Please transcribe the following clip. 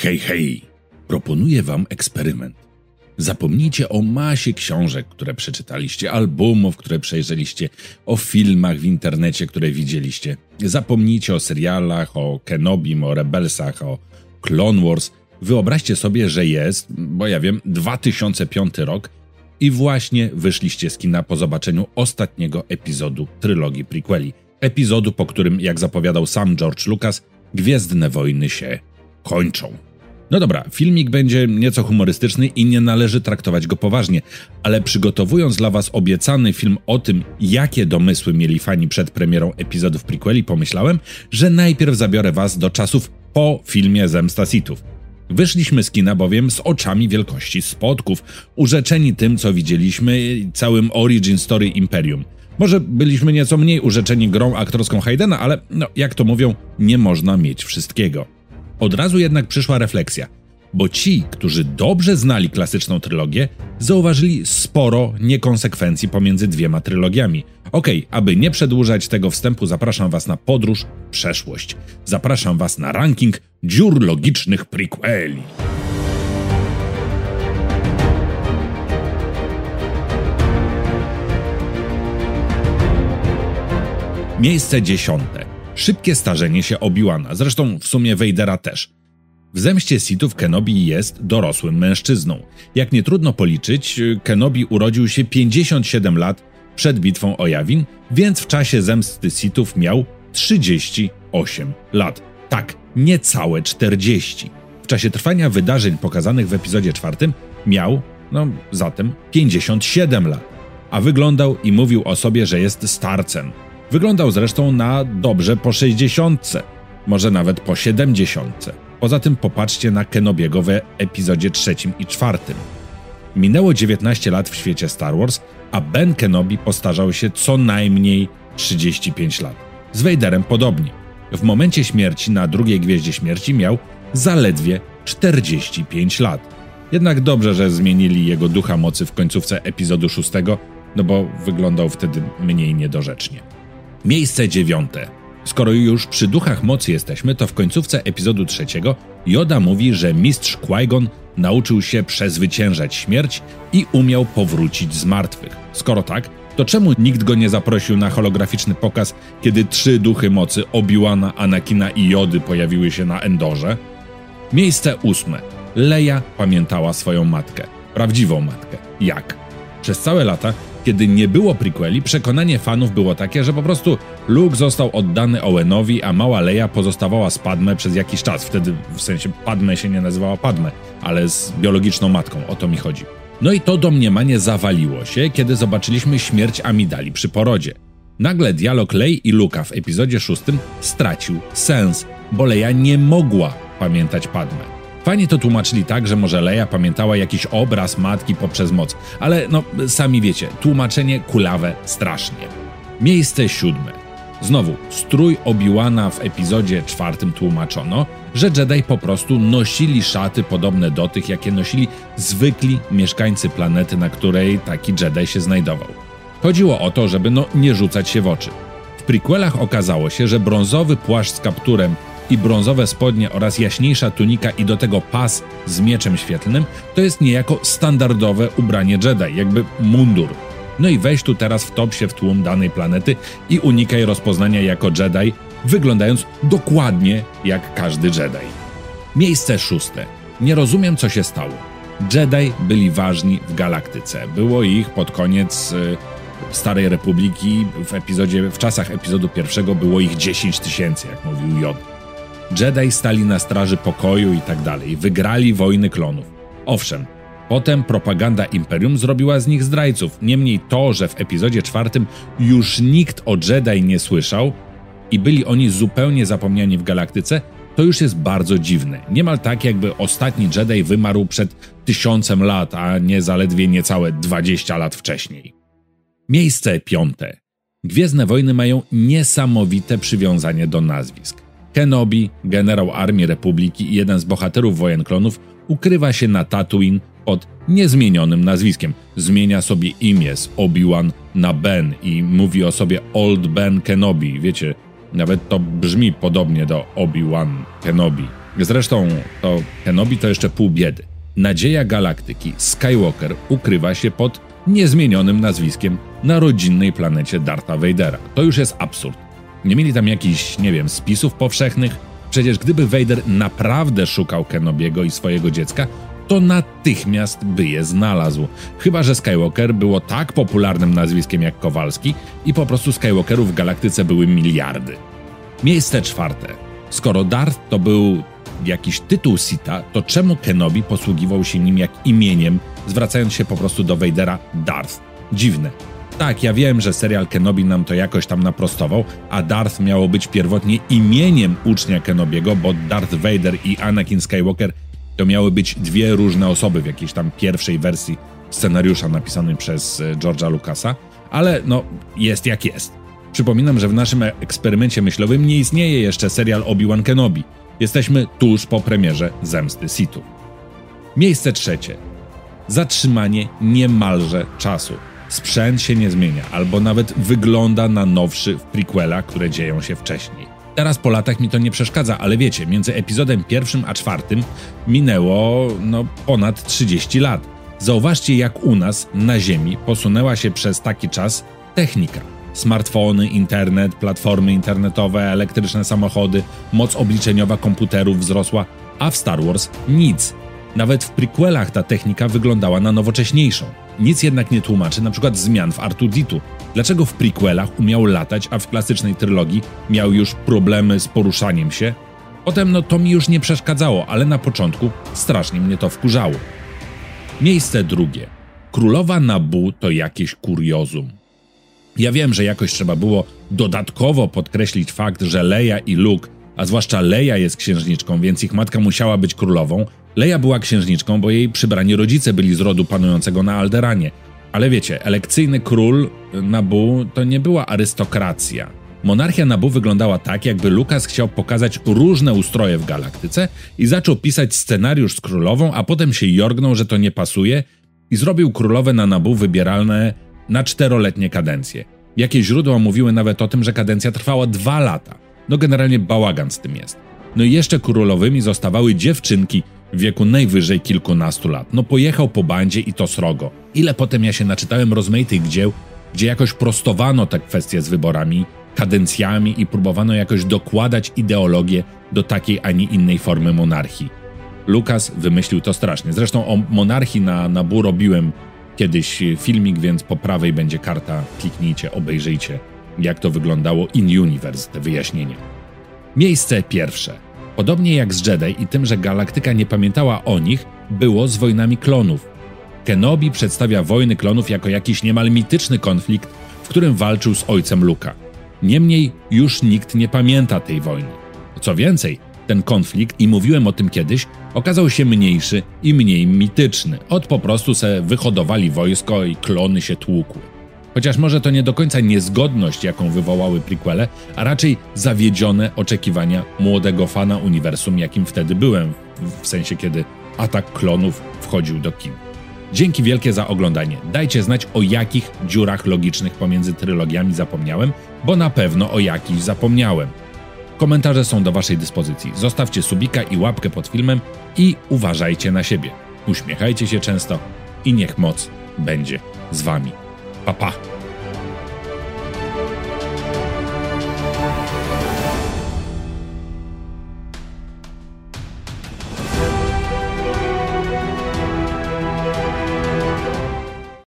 Hej, hej! Proponuję wam eksperyment. Zapomnijcie o masie książek, które przeczytaliście, albumów, które przejrzeliście, o filmach w internecie, które widzieliście. Zapomnijcie o serialach, o Kenobim, o Rebelsach, o Clone Wars. Wyobraźcie sobie, że jest, bo ja wiem, 2005 rok i właśnie wyszliście z kina po zobaczeniu ostatniego epizodu trylogii prequeli. Epizodu, po którym, jak zapowiadał sam George Lucas, Gwiezdne Wojny się kończą. No dobra, filmik będzie nieco humorystyczny i nie należy traktować go poważnie, ale przygotowując dla Was obiecany film o tym, jakie domysły mieli fani przed premierą epizodów prequeli, pomyślałem, że najpierw zabiorę Was do czasów po filmie Zemsta Sithów. Wyszliśmy z kina bowiem z oczami wielkości spotków, urzeczeni tym, co widzieliśmy, całym origin story Imperium. Może byliśmy nieco mniej urzeczeni grą aktorską Haydena, ale no, jak to mówią, nie można mieć wszystkiego. Od razu jednak przyszła refleksja, bo ci, którzy dobrze znali klasyczną trylogię, zauważyli sporo niekonsekwencji pomiędzy dwiema trylogiami. Okej, okay, aby nie przedłużać tego wstępu, zapraszam Was na podróż przeszłość. Zapraszam Was na ranking dziur logicznych prequeli. Miejsce dziesiąte. Szybkie starzenie się Obi-Wana, zresztą w sumie Vadera też. W zemście Sithów Kenobi jest dorosłym mężczyzną. Jak nie trudno policzyć, Kenobi urodził się 57 lat przed bitwą o Yavin, więc w czasie zemsty Sithów miał 38 lat. Tak, niecałe 40. W czasie trwania wydarzeń pokazanych w epizodzie czwartym miał, no zatem, 57 lat. A wyglądał i mówił o sobie, że jest starcem. Wyglądał zresztą na dobrze po 60, może nawet po 70. Poza tym popatrzcie na Kenobiego w epizodzie trzecim i czwartym. Minęło 19 lat w świecie Star Wars, a Ben Kenobi postarzał się co najmniej 35 lat. Z Vaderem podobnie. W momencie śmierci na drugiej Gwieździe Śmierci miał zaledwie 45 lat. Jednak dobrze, że zmienili jego ducha mocy w końcówce epizodu szóstego, no bo wyglądał wtedy mniej niedorzecznie. Miejsce dziewiąte. Skoro już przy duchach mocy jesteśmy, to w końcówce epizodu trzeciego Yoda mówi, że mistrz Qui-Gon nauczył się przezwyciężać śmierć i umiał powrócić z martwych. Skoro tak, to czemu nikt go nie zaprosił na holograficzny pokaz, kiedy trzy duchy mocy Obi-Wana, Anakina i Jody pojawiły się na Endorze? Miejsce ósme. Leia pamiętała swoją matkę. Prawdziwą matkę. Jak? Przez całe lata kiedy nie było prequeli, przekonanie fanów było takie, że po prostu Luke został oddany Owenowi, a mała Leia pozostawała z Padme przez jakiś czas. Wtedy w sensie Padme się nie nazywała Padme, ale z biologiczną matką, o to mi chodzi. No i to domniemanie zawaliło się, kiedy zobaczyliśmy śmierć Amidali przy porodzie. Nagle dialog Lei i Luka w epizodzie szóstym stracił sens, bo Leia nie mogła pamiętać Padme. Fani to tłumaczyli tak, że może Leia pamiętała jakiś obraz matki poprzez moc, ale no sami wiecie, tłumaczenie kulawe strasznie. Miejsce siódme. Znowu, strój Obi-Wana w epizodzie czwartym tłumaczono, że Jedi po prostu nosili szaty podobne do tych, jakie nosili zwykli mieszkańcy planety, na której taki Jedi się znajdował. Chodziło o to, żeby no nie rzucać się w oczy. W prequelach okazało się, że brązowy płaszcz z kapturem i brązowe spodnie oraz jaśniejsza tunika i do tego pas z mieczem świetlnym, to jest niejako standardowe ubranie Jedi, jakby mundur. No i weź tu teraz wtop się w tłum danej planety i unikaj rozpoznania jako Jedi, wyglądając dokładnie jak każdy Jedi. Miejsce szóste. Nie rozumiem, co się stało. Jedi byli ważni w galaktyce. Było ich pod koniec y, Starej Republiki w epizodzie, w czasach epizodu pierwszego było ich 10 tysięcy, jak mówił Jod. Jedi stali na straży pokoju i tak dalej. Wygrali wojny klonów. Owszem, potem propaganda Imperium zrobiła z nich zdrajców. Niemniej to, że w epizodzie czwartym już nikt o Jedi nie słyszał i byli oni zupełnie zapomniani w galaktyce, to już jest bardzo dziwne. Niemal tak, jakby ostatni Jedi wymarł przed tysiącem lat, a nie zaledwie niecałe 20 lat wcześniej. Miejsce piąte. Gwiezdne wojny mają niesamowite przywiązanie do nazwisk. Kenobi, generał Armii Republiki i jeden z bohaterów wojen klonów, ukrywa się na Tatooine pod niezmienionym nazwiskiem. Zmienia sobie imię z Obi-Wan na Ben i mówi o sobie Old Ben Kenobi. Wiecie, nawet to brzmi podobnie do Obi-Wan Kenobi. Zresztą to Kenobi to jeszcze pół biedy. Nadzieja galaktyki Skywalker ukrywa się pod niezmienionym nazwiskiem na rodzinnej planecie Dartha Vadera. To już jest absurd. Nie mieli tam jakichś, nie wiem, spisów powszechnych? Przecież gdyby Vader naprawdę szukał Kenobiego i swojego dziecka, to natychmiast by je znalazł. Chyba, że Skywalker było tak popularnym nazwiskiem jak Kowalski i po prostu Skywalkerów w galaktyce były miliardy. Miejsce czwarte. Skoro Darth to był jakiś tytuł Sita, to czemu Kenobi posługiwał się nim jak imieniem, zwracając się po prostu do Vadera Darth? Dziwne. Tak, ja wiem, że serial Kenobi nam to jakoś tam naprostował, a Darth miało być pierwotnie imieniem ucznia Kenobiego, bo Darth Vader i Anakin Skywalker to miały być dwie różne osoby w jakiejś tam pierwszej wersji scenariusza napisanej przez e, George'a Lucasa, ale no jest jak jest. Przypominam, że w naszym eksperymencie myślowym nie istnieje jeszcze serial Obi-Wan Kenobi. Jesteśmy tuż po premierze Zemsty Sithów. Miejsce trzecie. Zatrzymanie niemalże czasu. Sprzęt się nie zmienia, albo nawet wygląda na nowszy w prequelach, które dzieją się wcześniej. Teraz po latach mi to nie przeszkadza, ale wiecie, między epizodem pierwszym a czwartym minęło no, ponad 30 lat. Zauważcie, jak u nas na Ziemi posunęła się przez taki czas technika. Smartfony, internet, platformy internetowe, elektryczne samochody, moc obliczeniowa komputerów wzrosła, a w Star Wars nic. Nawet w prequelach ta technika wyglądała na nowocześniejszą. Nic jednak nie tłumaczy np. zmian w Artuditu. Dlaczego w prequelach umiał latać, a w klasycznej trylogii miał już problemy z poruszaniem się? Potem no to mi już nie przeszkadzało, ale na początku strasznie mnie to wkurzało. Miejsce drugie. Królowa Nabu to jakieś kuriozum. Ja wiem, że jakoś trzeba było dodatkowo podkreślić fakt, że Leia i Luke, a zwłaszcza Leia jest księżniczką, więc ich matka musiała być królową, Leia była księżniczką, bo jej przybrani rodzice byli z rodu panującego na Alderanie. Ale wiecie, elekcyjny król Nabu to nie była arystokracja. Monarchia Nabu wyglądała tak, jakby Lukas chciał pokazać różne ustroje w galaktyce i zaczął pisać scenariusz z królową, a potem się jorgnął, że to nie pasuje i zrobił królowe na Nabu wybieralne na czteroletnie kadencje. Jakie źródła mówiły nawet o tym, że kadencja trwała dwa lata. No generalnie bałagan z tym jest. No i jeszcze królowymi zostawały dziewczynki, w wieku najwyżej kilkunastu lat. No pojechał po bandzie i to srogo. Ile potem ja się naczytałem rozmaitych dzieł, gdzie jakoś prostowano te kwestie z wyborami, kadencjami i próbowano jakoś dokładać ideologię do takiej, a nie innej formy monarchii. Lukas wymyślił to strasznie. Zresztą o monarchii na, na Bu robiłem kiedyś filmik, więc po prawej będzie karta. Kliknijcie, obejrzyjcie, jak to wyglądało in universe, te wyjaśnienia. Miejsce pierwsze – Podobnie jak z Jedi i tym, że galaktyka nie pamiętała o nich, było z wojnami klonów. Kenobi przedstawia wojny klonów jako jakiś niemal mityczny konflikt, w którym walczył z ojcem Luka. Niemniej już nikt nie pamięta tej wojny. Co więcej, ten konflikt, i mówiłem o tym kiedyś, okazał się mniejszy i mniej mityczny. Od po prostu se wyhodowali wojsko i klony się tłukły. Chociaż może to nie do końca niezgodność, jaką wywołały prequele, a raczej zawiedzione oczekiwania młodego fana uniwersum, jakim wtedy byłem, w sensie kiedy atak klonów wchodził do kin. Dzięki wielkie za oglądanie. Dajcie znać o jakich dziurach logicznych pomiędzy trylogiami zapomniałem, bo na pewno o jakichś zapomniałem. Komentarze są do Waszej dyspozycji. Zostawcie subika i łapkę pod filmem i uważajcie na siebie. Uśmiechajcie się często i niech moc będzie z Wami. papá.